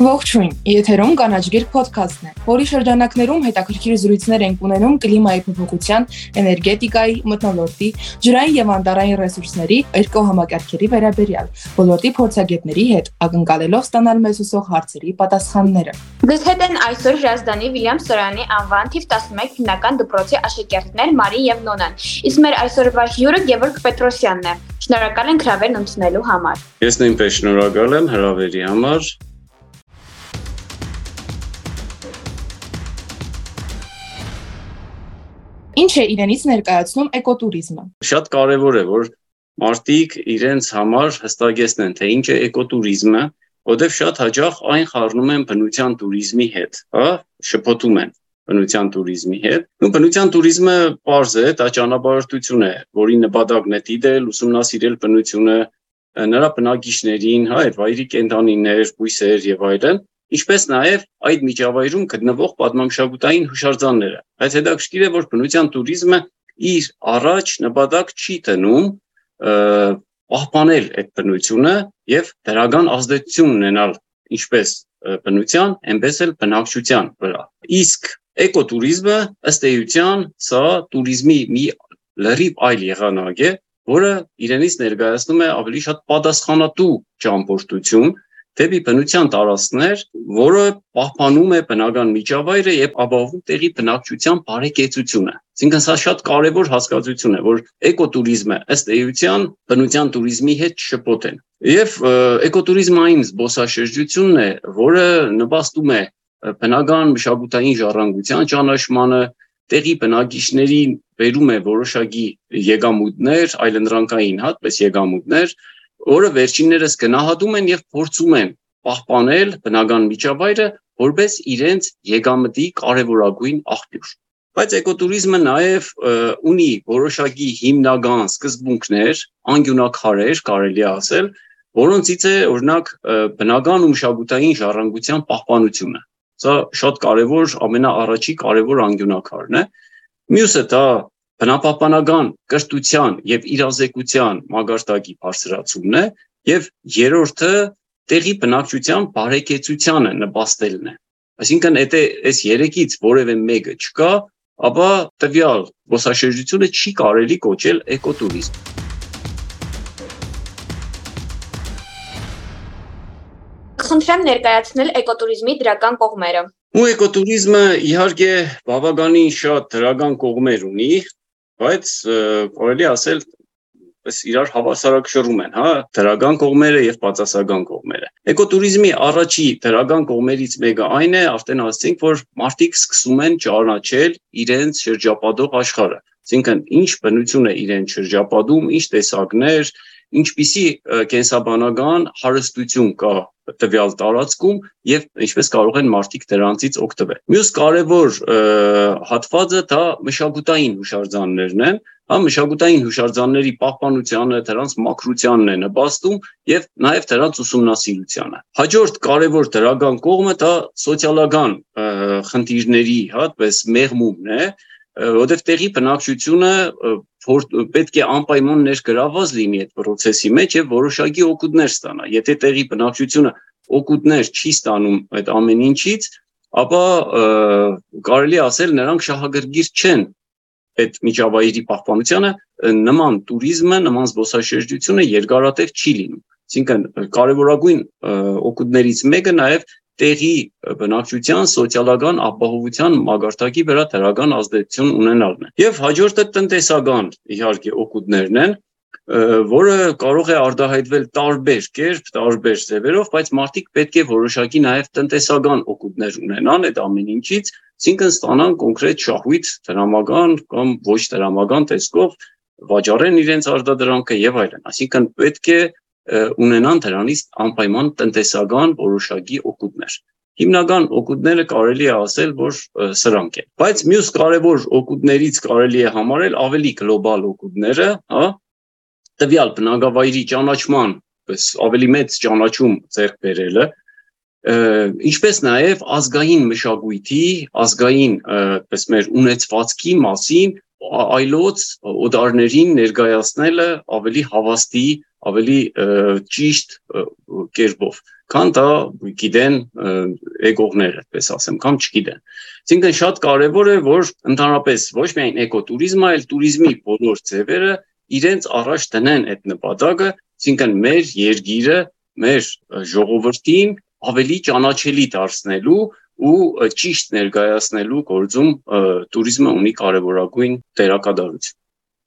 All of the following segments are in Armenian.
Ողջույն։ Եթերում կանաչգիր ոդքասթն է, որի շրջանակներում հետաքրքիր զրույցներ ենք ունենում կլիմայի փոփոխության, էներգետիկայի, մթնոլորտի, ջրային եւ անտառային ռեսուրսների, էկոհամակարգերի վերաբերյալ, ոլորտի փորձագետների հետ ակնկալելով ստանալ մեզ ուսող հարցերի պատասխանները։ Դες հետ են այսօր Ժազդանի Վիլյամ Սորանի անվան թիվ 11 հիմնական դպրոցի աշակերտներ Մարին եւ Նոնան։ Իսկ մեր այսօրվա հյուրը Գևորգ Պետրոսյանն է։ Շնորհակալ ենք հրավերն ընդունելու համար։ Ես նույնպես շնորհակալ եմ հրավերի համար Ինչ է իրենից ներկայացնում էկոտուրիզմը։ Շատ կարևոր է, որ մարդիկ իրենց համար հստակեցնեն, թե ինչ է էկոտուրիզմը, որտեղ շատ հաճախ այն խառնում են բնության туриզմի հետ, հա, շփոթում են բնության туриզմի հետ։ Ու բնության туриզմը པարզ է, դա ճանապարհորդություն է, որի նպատակն է դիտել, ուսումնասիրել բնությունը, նրա բնակիչներին, հա, այդ վայրի կենդանիներ, բույսեր եւ այլն, ինչպես նաև այդ միջավայրում գտնվող պատմամշակութային հուշարձանները։ Բայց հետաքրքիր է, որ բնության туриզմը իր առաջ նպատակ չի տնում պահպանել այդ բնությունը եւ դրական ազդեցություն ունենալ ինչպես բնության, այնպես էլ բնակչության վրա։ Իսկ էկոտուրիզմը ըստ էության սա туриզմի մի լրիվ այլ եղանակ է, որը իրենից ներկայացնում է ավելի շատ պատասխանատու ճամփորդություն, դեպի բնության տարածքներ, որը պահպանում է բնական միջավայրը եւ ապահովում տեղի բնակչության բարեկեցությունը։ Այսինքն սա շատ կարևոր հասկացություն է, որ էկոտուրիզմը ըստ էության բնության туриզմի հետ շփոթեն։ Եվ էկոտուրիզմը այն զբոսաշրջությունն է, որը նպաստում է բնական մշակութային ժառանգության ճանաչմանը, տեղի բնակիչների վերում է որոշակի եգամուտներ, այլընտրանքային հատպես եգամուտներ, որը վերջիններս գնահատում են եւ փորձում են պահպանել բնական միջավայրը որպես իրենց եկամտի կարևորագույն աղբյուր։ Բայց էկոտուրիզմը նաև ունի որոշակի հիմնական սկզբունքներ, անկյունակարեր, կարելի ասել, որոնցից է օրինակ բնական ու մշակութային ժառանգության պահպանությունը։ Սա շատ կարևոր, ամենաառաջի կարևոր անկյունակարն է։ Մյուսը դա բնապահպանական կրթության եւ իրազեկության մագարտակի բարձրացումն է եւ երրորդը տեղի բնակչության բարեկեցությանը նպաստելն է այսինքն եթե այս երեքից որևէ մեկը չկա ապա տվյալ ոսաշրջությունը չի կարելի կոչել էկոտուրիզմ Խնդրեմ ներկայացնել էկոտուրիզմի դրական կողմերը։ Ու էկոտուրիզմը իհարկե բավականին շատ դրական կողմեր ունի, բայց կարելի ասել պես իրար հավասարակշռում են, հա, դրական կողմերը եւ բացասական կողմերը։ Էկոտուրիզմի առաջի դրական կողմերից մեկը այն է, արդեն ասացինք, որ մարդիկ սկսում են ճանաչել իրենց շրջապատող աշխարհը։ Այսինքն ինչ բնություն է իրեն շրջապատում, ինչ տեսակներ, ինչպիսի կենսաբանական հարստություն կա տվյալ տարածքում եւ ինչպես կարող են մարդիկ դրանցից օգտվել։ Մյուս կարևոր հատվածը դա մշակութային հուշարձաններն են, հա մշակութային հուշարձանների պահպանությանը, դրանց մակրությանն է նպաստում եւ նաեւ դրանց ուսումնասիրությանը։ Հաջորդ կարևոր դրական կողմը դա սոցիալական խնդիրների, հա, պես մեղմումն է, որովհետև տեղի բնակչությունը պետք է անպայման ներգրավված լինի այդ process-ի մեջ եւ որոշակի օգուտներ ստանա։ Եթե տեղի բնակչությունը օգուտներ չի ստանում այդ ամեն ինչից, ապա կարելի ասել նրանք շահագրգիռ չեն այդ միջավայրի պահպանությանը նման туриզմը, նման զբոսաշրջությունը երկարատև չի լինում։ Այսինքն կարևորագույն օգուտներից մեկը նաև տեղի բնակչության սոցիալական ապահովության մագարտակի վրա դրական ազդեցություն ունենալն է։ Եվ հաջորդը տնտեսական իհարկե օգուտներն են, որը կարող է արտահայտվել տարբեր կերպ, տարբեր ձևերով, բայց մարդիկ պետք է որոշակի նաև տնտեսական օգուտներ ունենան այդ ամեն ինչից, այսինքն ստանան կոնկրետ շահույթ դրամական կամ ոչ դրամական տեսքով վաճառեն իրենց արտադրանքը եւ այլն։ Այսինքն պետք է ունենան դրանից անպայման տնտեսական որոշակի օգուտներ։ Հիմնական օգուտները կարելի է ասել, որ սրանք են։ Բայց մյուս կարևոր օգուտներից կարելի է համարել ավելի գլոբալ օգուտները, հա, տվյալ բնակավայրի ճանաչման, պես ավելի մեծ ճանաչում ձեռք բերելը, ինչպես նաև ազգային մշակույթի, ազգային, պես մեր ունեցվածքի մասին այլոց օդարներին ներկայացնելը ավելի հավաստի ավելի ճիշտ կերպով, քան դա գիտեն էկողները, այդպես ասեմ, կամ չգիտեն։ Այսինքն շատ կարևոր է, որ ընդհանրապես ոչ միայն էկոտուրիզմը, այլ туриզմի բոլոր ձևերը իրենց առաջ դնեն այդ նպատակը, այսինքն մեր երկիրը, մեր ժողովրդին ավելի ճանաչելի դարձնելու ու ճիշտ ներկայացնելու գործում туриզմը ունի կարևորագույն դերակատարություն։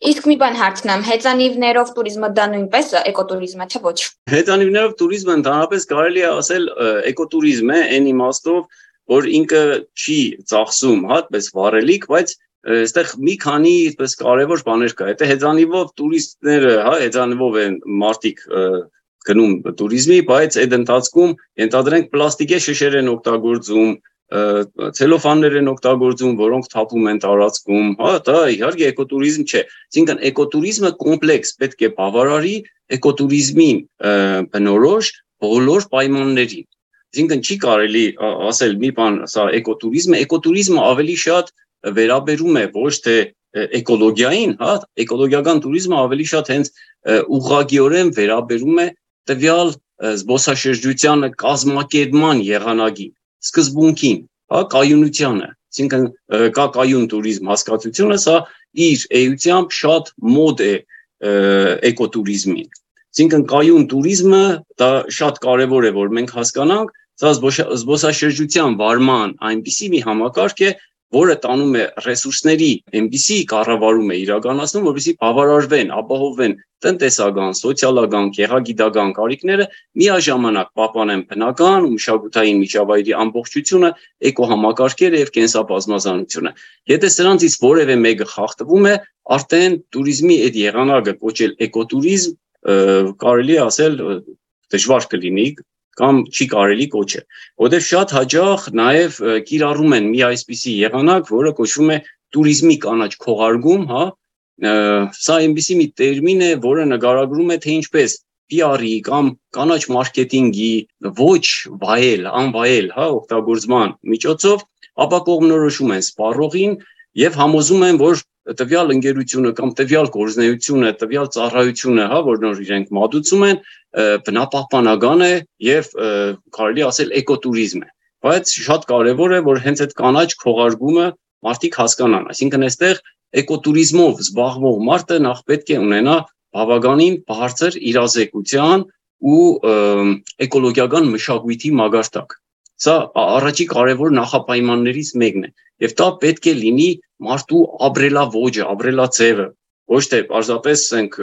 Իսկ մի բան հարցնեմ, հեծանիվներով туриզմը դա նույնպես էկոտուրիզմ է, թե ոչ։ Հեծանիվներով туриզմը ընդհանրապես կարելի է ասել էկոտուրիզմ է, այն իմաստով, որ ինքը չի ծախսում, հա, պես վառելիք, բայց այստեղ մի քանի այսպես կարևոր բաներ կա։ Եթե հեծանիվով туриստները, հա, հեծանիվով են մարտիկ գնում туриզմի, բայց այդ ընթացքում ենթադրենք պլաստիկե շշեր են օգտագործում, ցելոֆաններ են օգտագործում, որոնք թափում են տարածքում։ Հա, դա իհարկե էկոտուրիզմ չէ։ Այսինքն էկոտուրիզմը կոմպլեքս պետք է բավարարի էկոտուրիզմին բնորոշ բոլոր պայմաններին։ Այսինքն չի կարելի ասել մի բան, սա էկոտուրիզմը, էկոտուրիզմը ավելի շատ վերաբերում է ոչ թե էկոլոգիային, հա, էկոլոգիական туриզմը ավելի շատ հենց ուղղագիորեն վերաբերում է տվյալ զբոսաշրջությանը կազմակերպման եղանակին սկզբունքին, հա, կայունությանը։ Այսինքն կա կայուն туриզմ հասկացությունը, սա իր էությամբ շատ մոդ է էկոտուրիզմին։ Այսինքն կայուն туриզմը դա շատ կարևոր է, որ մենք հասկանանք, սա զբոսաշրջության վարման այնպիսի մի համակարգ է, որը տանում է ռեսուրսների այնպիսի կառավարում է իրականացնում, որովհետեւ բավարարվեն, ապահովվեն տնտեսական, սոցիալական, գեղագիտական կարիքները միաժամանակ պահպանեն բնական ու մշակութային միջավայրի ամբողջությունը, էկոհամակարգերը եւ կենսապազմազանությունը։ Եթե սրանցից որևէ մեկը խախտվում է, արդեն туриզմի այդ եղանակը կոչել էկոտուրիզմ կարելի ասել դժվար կլինի կամ չի կարելի կոչել որտեղ շատ հաջող նաև կիրառում են մի այսպիսի եղանակ որը կոչվում է туриզմի կանաչ քողարկում հա սա այնպիսի մի տերմին է որը նկարագրում է թե ինչպես PR-ի կամ կանաչ մարքեթինգի ոչ վայել, անվայել, հա, օգտագործման միջոցով ապա կողմնորոշում են սպառողին եւ համոզում են, որ տվյալ ընկերությունը կամ տվյալ գործնեությունը, տվյալ ծառայությունը, հա, որ նոր իրենք մատուցում են, բնապահպանական է եւ կարելի ասել էկոտուրիզմ է։ Բայց շատ կարեւոր է, որ հենց այդ կանաչ քողարկումը մարդիկ հասկանան, այսինքն այստեղ էկոտուրիզմով զբաղվող մարդը նախ պետք է ունենա բավականին բարձր իրազեկության ու էկոլոգիական մշակույթի մագարտակ։ Սա առաջի կարևոր նախապայմաններից մեկն է եւ դա պետք է լինի մարդու ապրելավոճը, ապրելաձևը ոչ թե պարզապես ասենք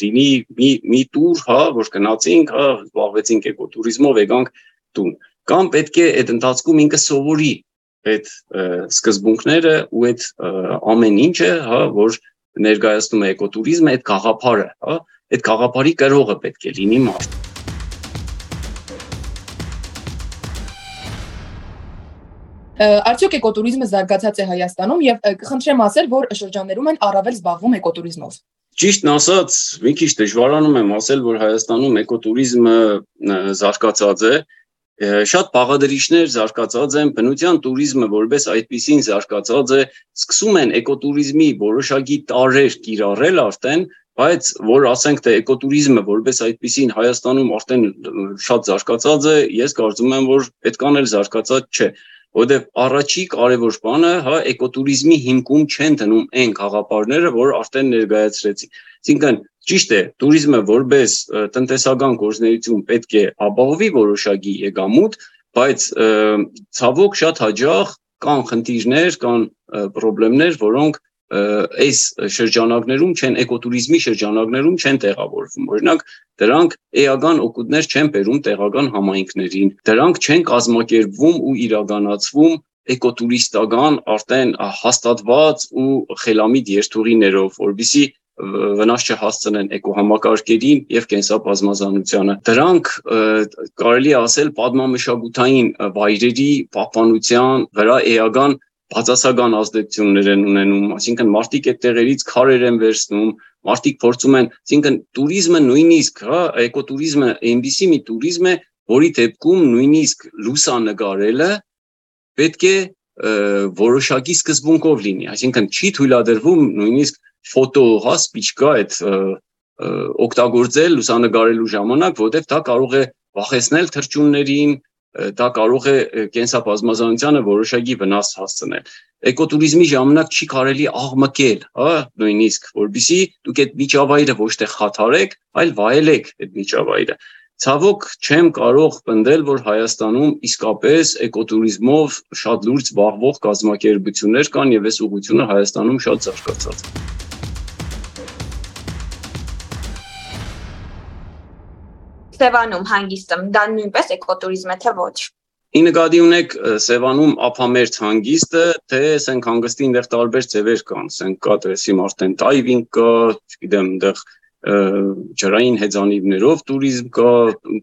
լինի մի մի տուր, հա, որ գնացինք, հա, զբաղվեցինք էկոտուրիզմով, եկանք տուն։ Կամ պետք է այդ ընթացքում ինքը սովորի այդ սկզբունքները ու այդ ամեն ինչը, հա, որ ներկայացնում է էկոտուրիզմը, այդ գաղափարը, հա, այդ գաղափարի կրողը պետք է լինի մարդ։ Արդյոք էկոտուրիզմը զարգացած է Հայաստանում եւ կխնդրեմ ասել, որ շրջաններում են առավել զբաղվում էկոտուրիզմով։ Ճիշտն ասած, մի քիչ դժվարանում եմ ասել, որ Հայաստանում էկոտուրիզմը զարգացած է, շատ բաղադրիչներ զարգացած են բնության туриզմը որպես այդպեսին զարգացած է սկսում են էկոտուրիզմի որոշակի տարեր կիրառել արդեն բայց որ ասենք թե էկոտուրիզմը որպես այդպեսին Հայաստանում արդեն շատ զարգացած է ես կարծում եմ որ պետքան էլ զարգացած չէ որովհետև առաջի կարևոր բանը, հա, էկոտուրիզմի հիմքում չեն դնում այն խաղապարները, որ արդեն ներկայացրեցի։ Այսինքն ճիշտ է, туриզմը որպես տնտեսական գործունեություն պետք է ապահովի որոշակի եկամուտ, բայց ցավոք շատ հաջող կան խնդիրներ, կան խնդիրներ, որոնք այս շրջանակներում չեն էկոտուրիզմի շրջանակներում չեն տեղավորվում։ Օրինակ, դրանք էական օգուտներ չեն բերում տեղական համայնքներին։ Դրանք չեն կազմակերպվում ու իրականացվում էկոտուրիստական արդեն հաստատված ու խելամիտ երթուղիներով, որբիսի վնաս չհասցնեն էկոհամակարգերին եւ կենսաբազմազանությանը։ Դրանք կարելի ասել պատմամշակութային վայրերի պահպանության վրա էական բացասական ազդեցություններ են ունենում, այսինքն մարդիկ այդ տեղերից քարեր են վերցնում, մարդիկ փորձում են, այսինքն туриզմը նույնիսկ, հա, էկոտուրիզմը այնպիսի մի туриզմ է, որի դեպքում նույնիսկ լուսանգարելը պետք է որոշակի սկզբունքով լինի, այսինքն չի թույլատրվում նույնիսկ ֆոտո, հա, սպիչկա այդ օգտագործել լուսանգարելու ժամանակ, որտեղ դա կարող է վախեցնել թրջուններին, դա կարող է կենսաբազմազանությանը որոշակի վնաս հասցնել։ Էկոտուրիզմի ժամանակ չի կարելի աղմկել, հա, նույնիսկ, որբիսի դուք այդ միջավայրը ոչ թե խաթարեք, այլ վայելեք այդ միջավայրը։ Ցավոք չեմ կարող պնդել, որ Հայաստանում իսկապես էկոտուրիզմով շատ լուրջ զբաղվող կազմակերպություններ կան եւ այս ուղղությունը Հայաստանում շատ զարգացած է։ Սևանում հանգիստը դա նույնպես էկոտուրիզմ է թե ոչ։ Ի նկատի ունեք Սևանում ափամերձ հանգիստը, թե ասենք հանգստի այնտեղ տարբեր ձևեր կան, ասենք կա դրեսիմ արդեն դայվինգ կա, չգիտեմ, այնտեղ ջրային հեծանիվներով туриզմ կա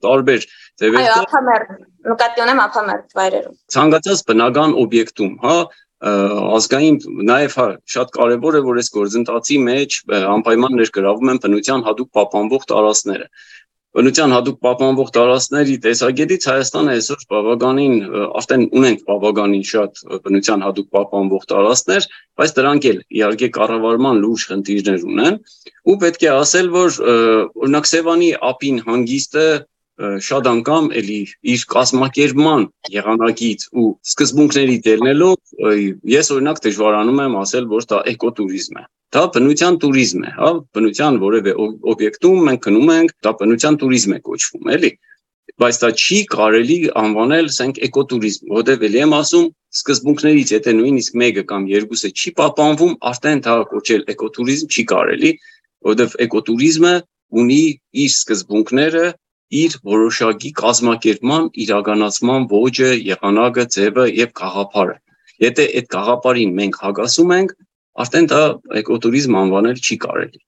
տարբեր ձևեր։ Այո, ափամերձ, նկատի ունեմ ափամերձ վայրերում։ Ցանկացած բնական օբյեկտում, հա, ազգային նաև հա շատ կարևոր է որ այս գործընթացի մեջ անպայման ներգրավում են բնության հատուկ պահպանվող տարածքները բնության հadoop պահպանվող տարածքների տեսակետից Հայաստանը այսօր բավականին արդեն ունենք բավականին շատ բնության հadoop պահպանվող տարածքներ, բայց դրանք էլ իհարկե կառավարման լուրջ խնդիրներ ունեն ու պետք է ասել, որ օրինակ Սևանի ափին հանգիստը շատ անգամ էլի իր կազմակերպման եղանակից ու սկզբունքների դերնելով ես օրինակ դժվարանում եմ ասել, որ դա էկոտուրիզմ է։ Դա բնության туриզմ է, հա, բնության որևէ օբյեկտում մենք գնում ենք, դա բնության туриզմ է կոչվում, էլի։ Բայց դա չի կարելի անվանել, ասենք, էկոտուրիզմ, որտեղ էլի եմ ասում, սկզբունքներից եթե նույնիսկ մեկը կամ երկուսը չի պահպանվում, արդեն դա կոչել էկոտուրիզմ չի կարելի, որտեղ էկոտուրիզմը ունի իր սկզբունքները իր որոշակի կազմակերպման, իրականացման ոճը, եղանակը, ձևը եւ գաղափարը։ Եթե այդ գաղափարին մենք հագասում ենք, արդեն դա էկոտուրիզմ անվանել չի կարելի։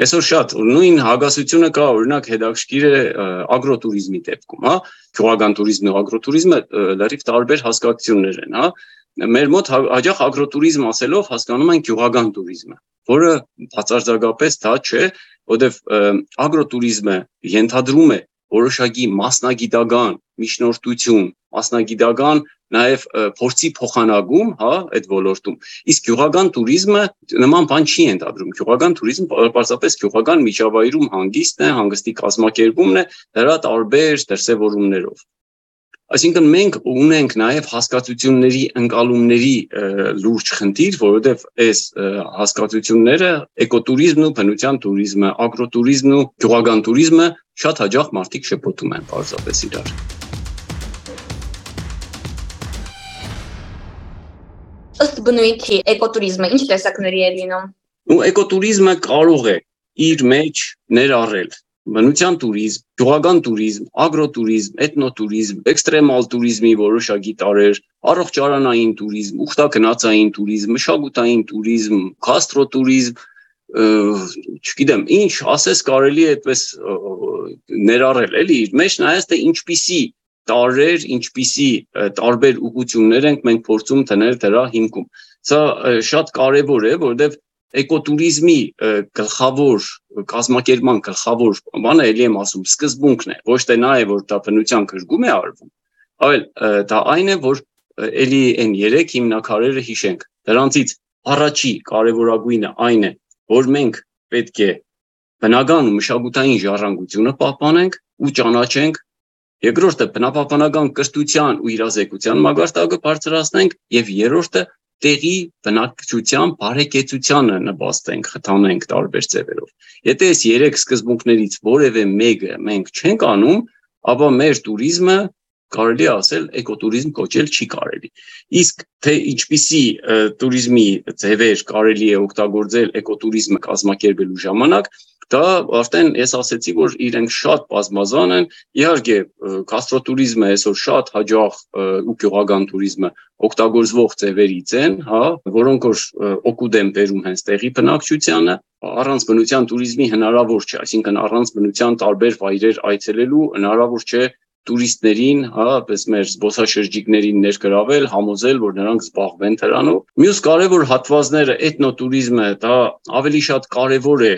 Այսօր շատ նույն հագասությունը կա օրինակ հետաքրքիր է ագրոտուրիզմի դեպքում, հա, քյուղական туриզմն ու ագրոտուրիզմը լրիվ տարբեր հասկացություններ են, հա։ Մեր մոտ հա, հաջող ագրոտուրիզմ ասելով հասկանում են քյուղական туриզմը, որը բացարձակապես դա չէ, որտեվ ագրոտուրիզմը ենթադրում է որոշակի մասնագիտական միջնորդություն, մասնագիտական նաև փորձի փոխանակում, հա, այդ ոլորտում։ Իսկ գյուղական туриզմը նման բան չի ընդադրում։ Գյուղական туриզմը պարզապես գյուղական միջավայրում հանգիստն է, հանգստի կազմակերպումն է դրա տարբեր դրսևորումներով։ Այսինքն մենք ունենք նաև հասկացությունների ընկալումների լուրջ խնդիր, որովհետև այս հասկացությունները էկոտուրիզմն ու բնության туриզմը, ագրոտուրիզմն ու գյուղական туриզմը շատ հաջող մարդիկ շփոթում են բարձրապես իրար։ Ըստ բնույթի էկոտուրիզմը ինչ տեսակների է լինում։ Ու էկոտուրիզմը կարող է իր մեջ ներառել բնության туриզմ, գյուղական туриզմ, ագրոտուրիզմ, էթնոտուրիզմ, էքստրեմալ туриզմի որոշակի տարեր, առողջարանային туриզմ, ուխտագնացային туриզմ, մշակութային туриզմ, գաստրոտուրիզմ, չգիտեմ, ինչ ասես կարելի է այդպես ներառել, էլի իր մեջ նայած թե ինչպիսի տարեր, ինչպիսի տարբեր ուղություններ ենք մենք փորձում տնել դրա հիմքում։ Սա շատ կարևոր է, որովհետև էկոտուրիզմի գլխավոր կազմակերպման գլխավոր բանը էլի եմ ասում սկզբունքն է ոչ թե նա է որ դա բնության քրգում է արվում այլ դա այն է որ էլի այն երեք հիմնակարերը հիշենք դրանցից առաջի կարևորագույնը այն է որ մենք պետք է բնական ու մշակութային ժառանգությունը պահպանենք ու ճանաչենք երկրորդը բնապահպանական կրթության ու իրազեկության մագարտակը բարձրացնենք եւ երրորդը տեղի բնակչության բարեկեցությանը նպաստենք, խթանենք տարբեր ձևերով։ Եթե այս երեք սկզբունքներից որևէ մեկը մենք չենք անում, ապա մեր ቱրիզմը կարելի ասել էկոտուրիզմ կոչել չի կարելի։ Իսկ թե ինչպիսի ቱրիզմի ձևեր կարելի է օգտագործել էկոտուրիզմը կազմակերպելու ժամանակ, դա արդեն ես ասացի, որ իրենք շատ բազմազան են։ Իհարկե, գաստրոտուրիզմը այսօր շատ հաջող ու գյուղական туриզմը օգտագործվող ծևերից են, հա, որոնք որ օկուդեն բերում հենց տեղի բնակչությանը, առանց բնության туриզմի հնարավոր չէ, այսինքն առանց բնության տարբեր վայրեր այցելելու հնարավոր չէ տուրիստներին, հա, պես մեր զբոսաշրջիկներին ներգրավել, համոզել, որ նրանք զբաղվեն դրանով։ Մյուս կարևոր հատվածները էթնոտուրիզմը, դա ավելի շատ կարևոր է,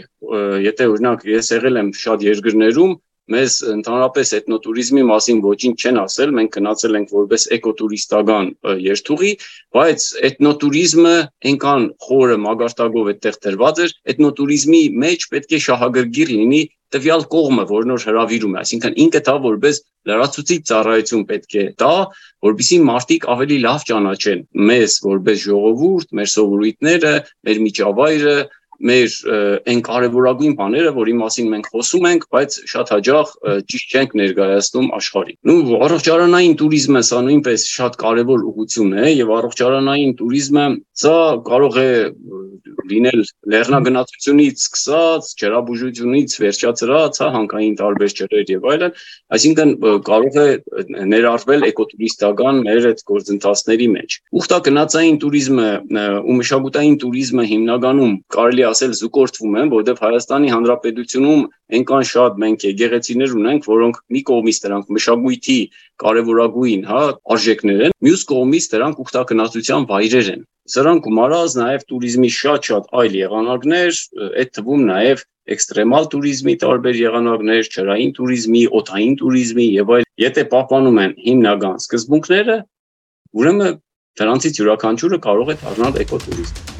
եթե օրինակ ես եղել եմ շատ երկրներում, մեզ ընդհանրապես էթնոտուրիզմի մասին ոչինչ չեն ասել, մենք գնացել ենք որպես էկոտուրիստական երթուղի, բայց էթնոտուրիզմը այնքան խորը մագարտագով այդտեղ դրված էր, էթնոտուրիզմի մեջ պետք է շահագրգիռ լինի տվյալ կողմը, որ նոր հravirում է, այսինքն ինքը դա որպես լրացուցիչ ծառայություն պետք է տա, որբիսի մարդիկ ավելի լավ ճանաչեն մեզ որպես ժողովուրդ, մեր սովորույթները, մեր միջավայրը, մեր այն կարևորագույն բաները, որի մասին մենք խոսում ենք, բայց շատ հաճախ ճիշտ չենք ներկայացնում աշխարհին։ Ու առողջարանային туриզմը սա նույնպես շատ կարևոր ուղղություն է եւ առողջարանային туриզմը սա կարող է լինել լեռնագնացությունից սկսած, ջրաբուժությունից վերջացրած, հա, հանքային տարբեր ջրեր եւ այլն, այսինքն կարող է ներառվել էկոտուրիստական մեր այդ գործընթացների մեջ։ Ուխտագնացային туриզմը ու մշակութային туриզմը հիմնականում կարելի է ասել զուգորդվում են, որովհետև Հայաստանի Հանրապետությունում այնքան շատ մենք եկեղեցիներ ունենք, որոնք մի կողմից դրանք մշակույթի կարևորագույն, հա, արժեքներ են, մյուս կողմից դրանք ուխտագնացության վայրեր են։ Սրանք գումարած նաև туриզմի շատ-շատ այլ եղանակներ, այդ թվում նաև էքստրեմալ туриզմի տարբեր եղանակներ, ճարային туриզմի, օթային туриզմի եւ այլ, եթե պահպանում են հիմնական սկզբունքները, ուրեմն դրանցից յուրաքանչյուրը կարող է դառնալ էկոտուրիզմ։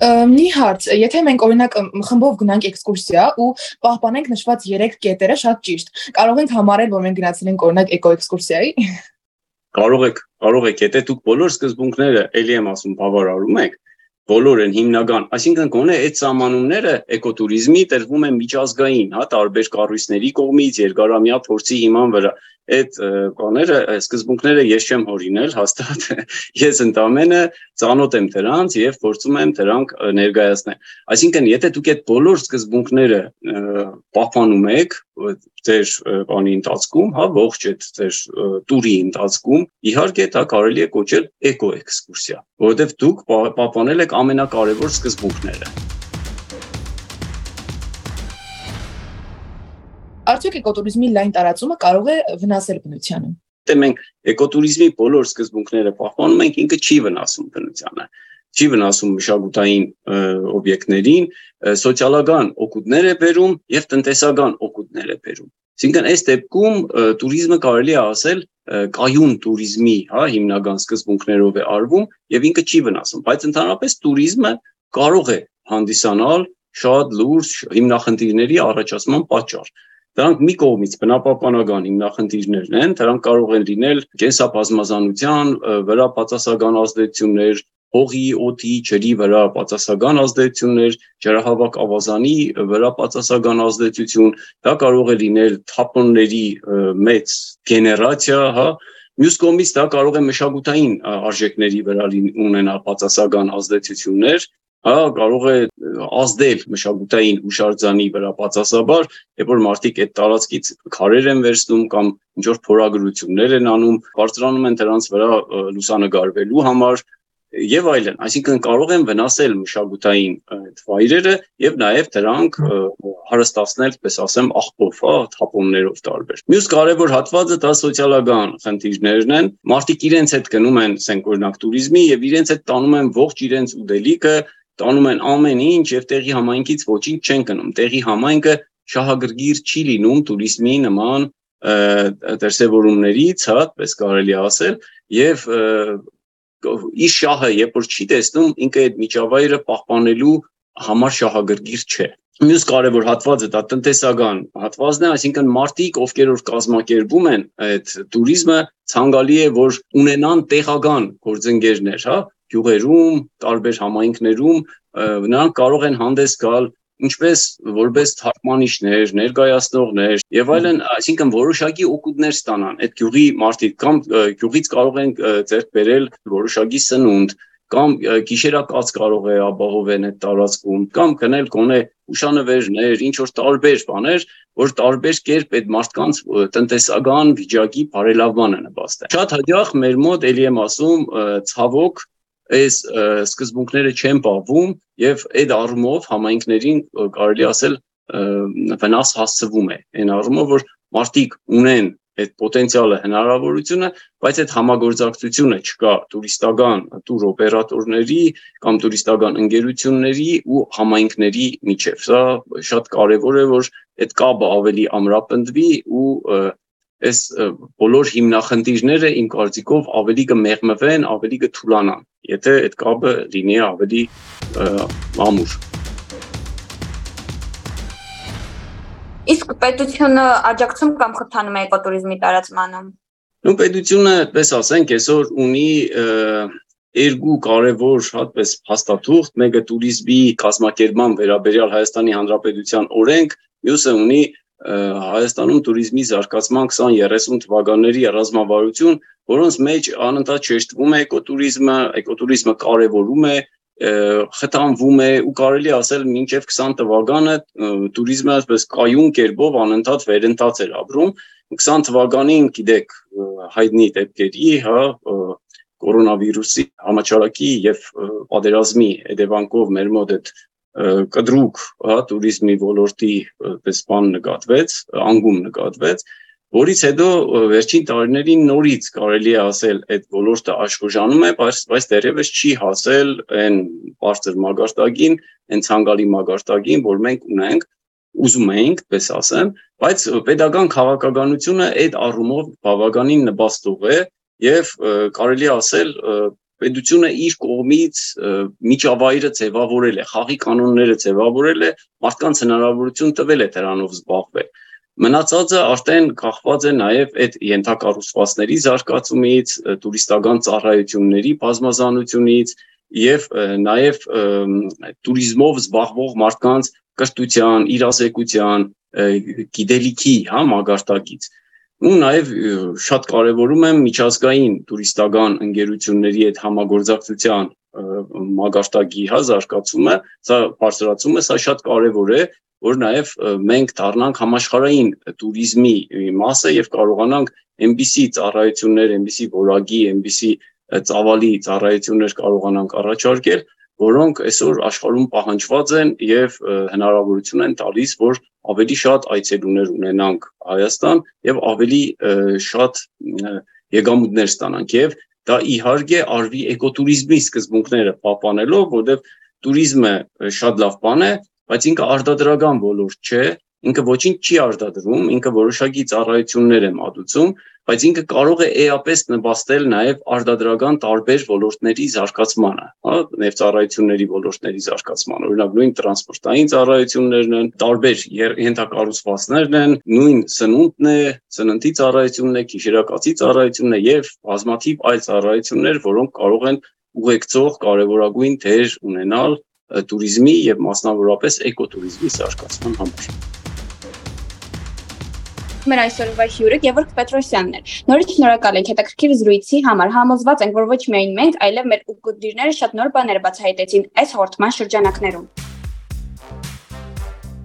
Մի հարց, եթե մենք օրինակ խմբով գնանք էքսկուրսիա ու պահպանենք նշված 3 կետերը շատ ճիշտ, կարող ենք համարել, որ մենք գնացել ենք օրինակ էկոէքսկուրսիայի։ Կարող եք, կարող եք, եթե դուք բոլոր սկզբունքները ելի եմ ասում բավարարում եք, բոլոր են հիմնական, այսինքն գոնե այդ սահմանումները էկոտուրիզմի տրվում են միջազգային, հա, տարբեր կառույցների կողմից երկարամյա փորձի հիման վրա այդ բաները, սկզբունքները ես չեմ հորինել հաստատ։ Ես ընդամենը ծանոթ եմ դրանց եւ փորձում եմ դրանք ներկայացնել։ Այսինքն, եթե դուք այդ բոլոր սկզբունքները պահպանում եք ձեր բանի ընթացքում, հա, ողջ այդ ձեր տուրի ընթացքում, իհարկե դա կարելի է կոչել էկո էքսկուրսիա, որովհետեւ դուք պահպանել եք ամենակարևոր սկզբունքները։ Արդյոք էկոտուրիզմի լայն տարածումը կարող է վնասել բնությանը։ Դե մենք էկոտուրիզմի բոլոր սկզբունքները պահպանում ենք, ինքը չի վնասում բնությանը չի վնասում մշակութային օբյեկտներին, սոցիալական օգուտներ է բերում եւ տնտեսական օգուտներ է բերում։ Այսինքն այս դեպքում туриզմը կարելի է ասել կայուն туриզմի, հա, հիմնական սկզբունքներով է արվում եւ ինքը չի վնասում, բայց ընդհանրապես туриզմը կարող է հանդիսանալ շատ լուրջ հիմնախնդիրների առաջացման պատճառ։ Դրանք մի կողմից բնապահպանական հիմնախնդիրներն են, դրանք կարող են լինել կենսաբազմազանության վրա բացասական ազդեցություններ, հողի, օդի, ջրի վրա բացասական ազդեցություններ, ջրահավաք ավազանի վրա բացասական ազդեցություն, դա կարող է լինել թափոնների մեծ գեներացիա, հա, Մյուս կողմից դա կարող է մշակութային արժեքների վրա ունենալ բացասական ազդեցություններ, հա կարող է ազդել մշակութային հուշարձանի վրա բացասաբար, երբ որ մարդիկ այդ տարածքից քարեր են վերցնում կամ ինչ որ փորագրություններ են անում, բարձրանում են դրանց վրա լուսանգարվելու համար եւ այլն, այսինքն կարող են վնասել մշակութային այդ վայրերը եւ նաեւ դրանք հարստացնել, պես ասեմ, աղբով, հա, թափոններով տարբեր։ Մյուս կարևոր հատվածը դա սոցիալական խնդիրներն են։ Մարդիկ իրենց հետ գնում են, ասենք օրինակ, туриզմի եւ իրենց հետ տանում են ողջ իրենց ուտելիքը, տանում են ամեն ինչ եւ տեղի համայնքից ոչինչ չեն գնում։ Տեղի համայնքը շահագրգիռ չի լինում туриզմի նման դերսեւորումներից, հա, պես կարելի ասել, եւ ի շահը, երբ որ չի տեսնում, ինքը այդ միջավայրը պահպանելու համար շահագրգիռ չէ։ Մյուս կարևոր հատվածը դա տնտեսական հատվածն է, այսինքն մարտիկ, ովքեր որ կազմակերպում են այդ туриզմը, ցանկալի է որ ունենան տեղական գործընկերներ, հա, գյուղերում, տարբեր համայնքներում, նրանք կարող են հանդես գալ ինչպես որպես թարգմանիչներ, ներկայացնողներ եւ այլն, այսինքն որոշակի օգուտներ ստանան այդ գյուղի մարդիկ կամ գյուղից կարող են ձեռք բերել որոշակի սնունդ, կամ գիշերակաց կարող է ապահովեն այդ տարածքում կամ գնել գոնե ուշանվերներ, ինչ որ տարբեր բաներ, որ տարբեր կերպ այդ մարդկանց տնտեսական վիճակի բարելավմանը նպաստեն։ Շատ հաջող մեր մոտ ելի եմ ասում ցավոք այս սկզբունքները չեն պահվում եւ այդ առումով համայնքներին կարելի ասել վնաս հասցվում է այն առումով որ մարդիկ ունեն այդ պոտենցիալը, հնարավորությունը, բայց այդ համագործակցությունը չկա տուրիստական տուր օպերատորների կամ տուրիստական ընկերությունների ու համայնքների միջև։ Սա շատ կարևոր է, որ այդ կապը ավելի ամրապնդվի ու այս բոլոր հիմնախնդիրները իմ կարծիքով ավելի կմեղմվեն, ավելի կթուլանան, եթե այդ կապը լինի ավելի ամուր։ Իսկ պետությունը աջակցում կամ խթանում է էկոտուրիզմի տարածմանը։ Նու պետությունը, այդպես ասենք, այսօր ունի երկու կարևոր հատպես հաստատուղթ, մեկը ቱրիզմի կազմակերպման վերաբերյալ Հայաստանի Հանրապետության օրենք, մյուսը ունի Հայաստանում ቱրիզմի զարգացման 2030 թվականների ռազմավարություն, որոնց մեջ անընդհատ շեշտվում է էկոտուրիզմը, էկոտուրիզմը կարևորում է խթանվում է ու կարելի ասել մինչև 20 թվականը туриզմը ասես կայուն կերպով անընդհատ վերընթաց էր ապրում 20 թվականին գիտեք հայտնի դեպքերի հա կորոնավիրուսի համաճարակի եւ պատերազմի հետևանքով մեր մոտ այդ կդրուկ հա туриզմի ոլորտի տեսփան նկատվեց անգում նկատվեց որից հետո վերջին տարիներին նորից կարելի է ասել այդ ոլորտը աշխուժանում է, բայց բայց դեռևս չի հասել այն բարձր մագարտագին, այն ցանկալի մագարտագին, որ մենք ունենք ուզում էինք, պես ասեմ, բայց pedagogan քաղաքականությունը այդ առումով բավականին նպաստող է եւ կարելի ասել պետությունը իր կողմից միջավայրը ձևավորել է, խաղի կանոնները ձևավորել է, մարդկանց հնարավորություն տվել է դրանով զբաղվել։ Մնացածը արդեն կախված է նաև այդ յենթակառուցվածքների զարգացումից, տուրիստական ծառայությունների բազմազանությունից եւ նաեւ туриզմով զբաղվող մարդկանց կրթության, իրազեկության, գիտելիքի, հա, մագարտակից ու նաև շատ կարևորում եմ միջազգային տուրիստական ընկերությունների հետ համագործակցության մագարտակի հա զարգացումը, սա բարձրացումը, սա շատ կարևոր է, որ նաև մենք դառնանք համաշխարհային туриզմի մասը եւ կարողանանք այնպիսի ծառայություններ, այնպիսի որակի, այնպիսի ծավալի ծառայություններ կարողանանք առաջարկել, որոնք այսօր աշխարհում պահանջված են եւ հնարավորություն են տալիս, որ ավելի շատ այցելուներ ունենանք Հայաստան եւ ավելի շատ եգամուտներ ստանանք եւ Դա իհարկե արվի էկոտուրիզմի սկզբունքները պահպանելով, որովհետև туриզմը շատ լավ բան է, բայց ինքը արդարադրական ոլորտ չէ, ինքը ոչինչ չի արդադրում, ինքը որոշակի ծառայություններ է մատուցում, բայց ինքը կարող է էապես նպաստել նաև արդարադրական տարբեր ոլորտների զարգացմանը, հա, նեվծարայությունների ոլորտների զարգացմանը։ Օրինակ նույն տրանսպորտային ծառայություններն են, տարբեր ենթակառուցվածքներն են, նույն սնունդն է, սննդի ծառայությունն է, քիշերակացի ծառայությունն է եւ բազմաթիվ այլ ծառայություններ, որոնք կարող են ուղեկցող կարևորագույն դեր ունենալ туриզմի եւ մասնավորապես էկոտուրիզմի զարգացման համար։ Մեր այսօրվա հյուրը Գևորգ Պետրոսյանն էր։ Նորից շնորհակալ ենք հետաքրքիր զրույցի համար։ Համոզված ենք, որ ոչ միայն մենք, այլև մեր ուղղությունները շատ նոր բաներ բացահայտեցին այս հորթման շրջանակներում։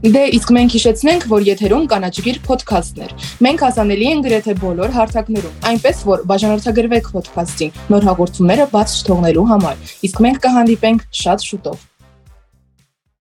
Դե իսկ մենք հիշեցնենք, որ եթերում կանաչգիր ոդքասթներ։ Մենք հասանելի ենք գրեթե բոլոր հարթակներում, այնպես որ բաժանորդագրվեք ոդքասթին նոր հաղորդումները բաց չթողնելու համար։ Իսկ մենք կհանդիպենք շատ շուտով։